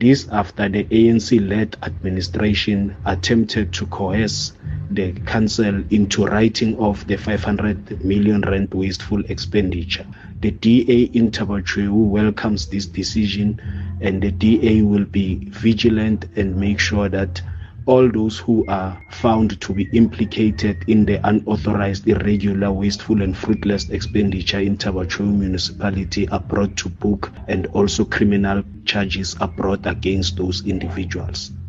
This after the ANC led administration attempted to coerce the council into writing off the 500 million rand wasteful expenditure. The DA in Thaba Chweu welcomes this decision and the DA will be vigilant and make sure that all those who are found to be implicated in the unauthorized, irregular, wasteful, and fruitless expenditure in Thaba Chweu municipality are brought to book, and also criminal charges are brought against those individuals.